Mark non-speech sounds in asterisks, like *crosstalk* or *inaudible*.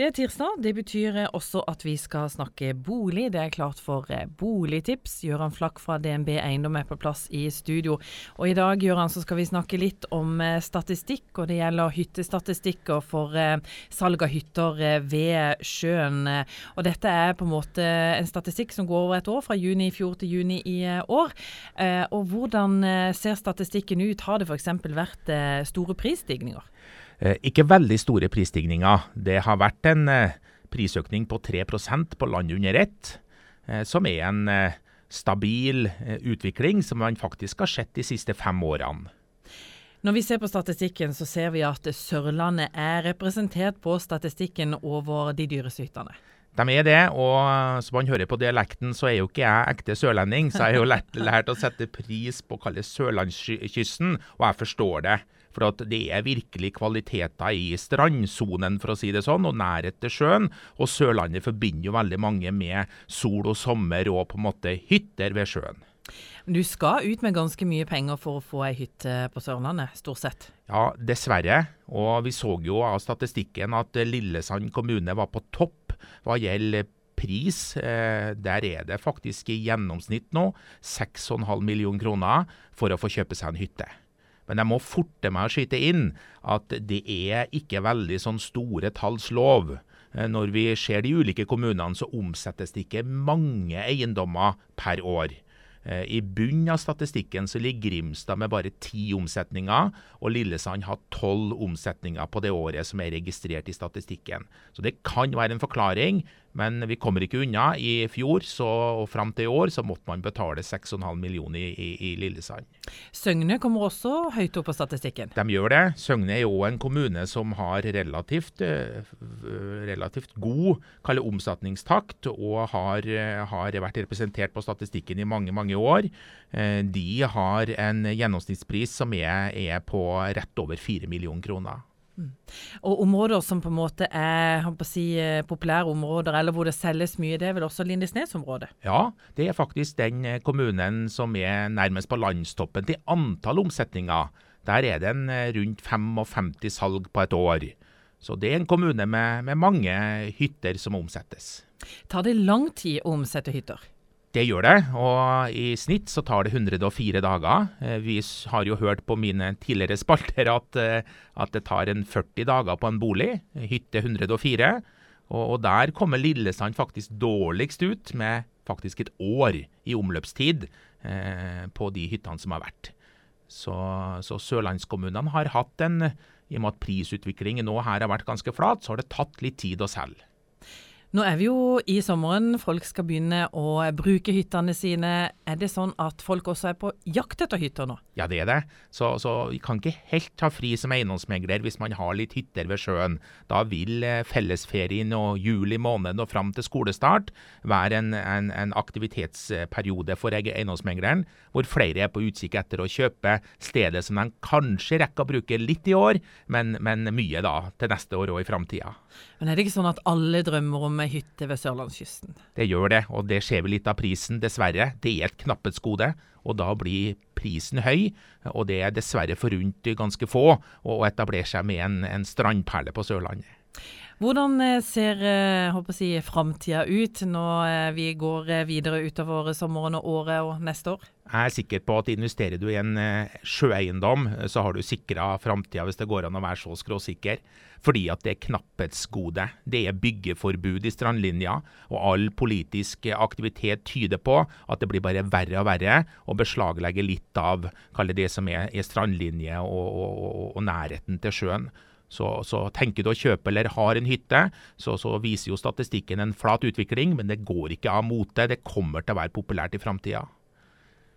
Det er tirsdag. Det betyr eh, også at vi skal snakke bolig. Det er klart for eh, boligtips. Gøran Flakk fra DNB Eiendom er på plass i studio. Og i dag Gøran, så skal vi snakke litt om eh, statistikk, og det gjelder hyttestatistikker for salg av hytter ved sjøen. Og dette er på en måte en statistikk som går over et år, fra juni i fjor til juni i år. Og hvordan ser statistikken ut? Har det f.eks. vært store prisstigninger? Eh, ikke veldig store prisstigninger. Det har vært en eh, prisøkning på 3% på land under ett, eh, som er en stabil utvikling som man faktisk har sett de siste fem årene. Når vi ser på statistikken, så ser vi at Sørlandet er representert på statistikken over de dyreste hyttene. De er det, og som man hører på dialekten, så er jo ikke jeg ekte sørlending. Så jeg har jo lært, *laughs* lært å sette pris på å kalle sørlandskysten, og jeg forstår det. For at det er virkelig kvaliteter i strandsonen, for å si det sånn, og nærhet til sjøen. Og Sørlandet forbinder jo veldig mange med sol og sommer og på en måte hytter ved sjøen. Du skal ut med ganske mye penger for å få ei hytte på Sørlandet, stort sett? Ja, dessverre. Og vi så jo av statistikken at Lillesand kommune var på topp hva gjelder pris. Eh, der er det faktisk i gjennomsnitt nå 6,5 millioner kroner for å få kjøpe seg en hytte. Men jeg må forte meg å skyte inn at det er ikke veldig sånn store talls lov. Eh, når vi ser de ulike kommunene, så omsettes det ikke mange eiendommer per år. Eh, I bunnen av statistikken så ligger Grimstad med bare ti omsetninger, og Lillesand har tolv omsetninger på det året som er registrert i statistikken. Så det kan være en forklaring, men vi kommer ikke unna. I fjor så, og fram til i år så måtte man betale 6,5 millioner i, i, i, Lillesand. Søgne kommer også høyt opp på statistikken? De gjør det. Søgne er jo en kommune som har relativt, eh, relativt god kalle omsetningstakt, og har, har, vært representert på statistikken i mange, mange år. Eh, de har en gjennomsnittspris som er, er på rett over 4 millioner kroner. Mm. Og områder som på en måte er si, eh, populære områder, eller hvor det selges mye, det er vel også Lindesnes-området? Ja, det er faktisk den eh, kommunen som er nærmest på landstoppen til antall omsetninger. Der er det en eh, rundt 55 salg på et år. Så det er en kommune med, med mange hytter som omsettes. Tar det lang tid å omsette hytter? Det gjør det, og i snitt så tar det 104 dager. Eh, vi har jo hørt på mine tidligere spalter at, eh, at det tar en 40 dager på en bolig. Hytte 104. Og, og der kommer Lillesand faktisk dårligst ut, med faktisk et år i omløpstid eh, på de hyttene som har vært. Så, så sørlandskommunene har hatt en I og med at prisutviklingen nå her har vært ganske flat, så har det tatt litt tid å selge. Nå er vi jo i sommeren, folk skal begynne å bruke hyttene sine. Er det sånn at folk også er på jakt etter hytter nå? Ja, det er det. Så, så vi kan ikke helt ta fri som eiendomsmegler hvis man har litt hytter ved sjøen. Da vil eh, fellesferien og juli måned og fram til skolestart være en, en, en aktivitetsperiode for eiendomsmegleren, hvor flere er på utkikk etter å kjøpe stedet som de kanskje rekker å bruke litt i år, men, men mye da til neste år og i framtida. Men er det ikke sånn at alle drømmer om med hytte ved sørlandskysten. Det gjør det, og det skjer vel litt av prisen, dessverre. Det er et knapphetsgode, og da blir prisen høy. Og det er dessverre forunt ganske få å etablere seg med en, en strandperle på Sørlandet. Hvordan eh, ser håper eh, si, framtida ut når eh, vi går videre utover sommeren og året og neste år? Jeg er sikker på at investerer du i en sjøeiendom, så har du sikra framtida, hvis det går an å være så skråsikker. Fordi at det er knapphetsgode. Det er byggeforbud i strandlinja, og all politisk aktivitet tyder på at det blir bare verre og verre å beslaglegge litt av det som er, er strandlinje og, og, og, og nærheten til sjøen. Så, så, tenker du å kjøpe eller har en hytte, så, så, viser jo statistikken en flat utvikling, men det går ikke av mote. Det kommer til å være populært i framtida.